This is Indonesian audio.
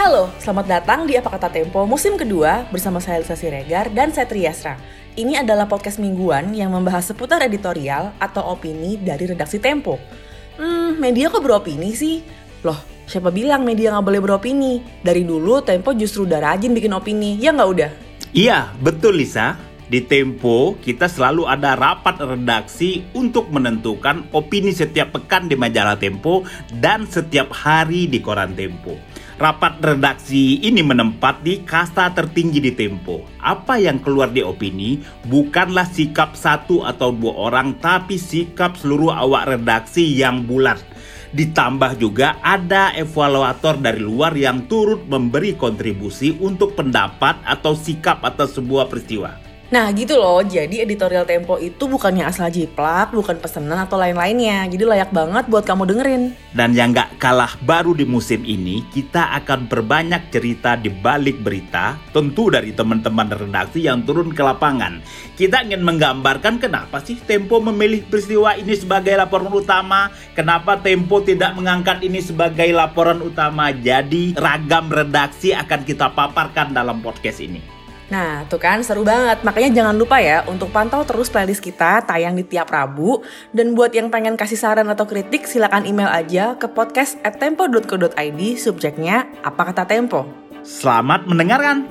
Halo, selamat datang di Apa Kata Tempo musim kedua bersama saya Lisa Siregar dan saya Triasra. Ini adalah podcast mingguan yang membahas seputar editorial atau opini dari redaksi Tempo. Hmm, media kok beropini sih? Loh, siapa bilang media nggak boleh beropini? Dari dulu Tempo justru udah rajin bikin opini, ya nggak udah? Iya, betul Lisa. Di Tempo, kita selalu ada rapat redaksi untuk menentukan opini setiap pekan di majalah Tempo dan setiap hari di koran Tempo. Rapat redaksi ini menempati kasta tertinggi di Tempo. Apa yang keluar di opini bukanlah sikap satu atau dua orang, tapi sikap seluruh awak redaksi yang bulat. Ditambah juga ada evaluator dari luar yang turut memberi kontribusi untuk pendapat atau sikap atas sebuah peristiwa. Nah gitu loh, jadi editorial Tempo itu bukannya asal jiplak, bukan pesanan atau lain-lainnya. Jadi layak banget buat kamu dengerin. Dan yang gak kalah baru di musim ini, kita akan berbanyak cerita di balik berita, tentu dari teman-teman redaksi yang turun ke lapangan. Kita ingin menggambarkan kenapa sih Tempo memilih peristiwa ini sebagai laporan utama, kenapa Tempo tidak mengangkat ini sebagai laporan utama. Jadi ragam redaksi akan kita paparkan dalam podcast ini. Nah, tuh kan seru banget. Makanya jangan lupa ya untuk pantau terus playlist kita tayang di tiap Rabu. Dan buat yang pengen kasih saran atau kritik, silakan email aja ke podcast at tempo.co.id subjeknya apa kata Tempo. Selamat mendengarkan.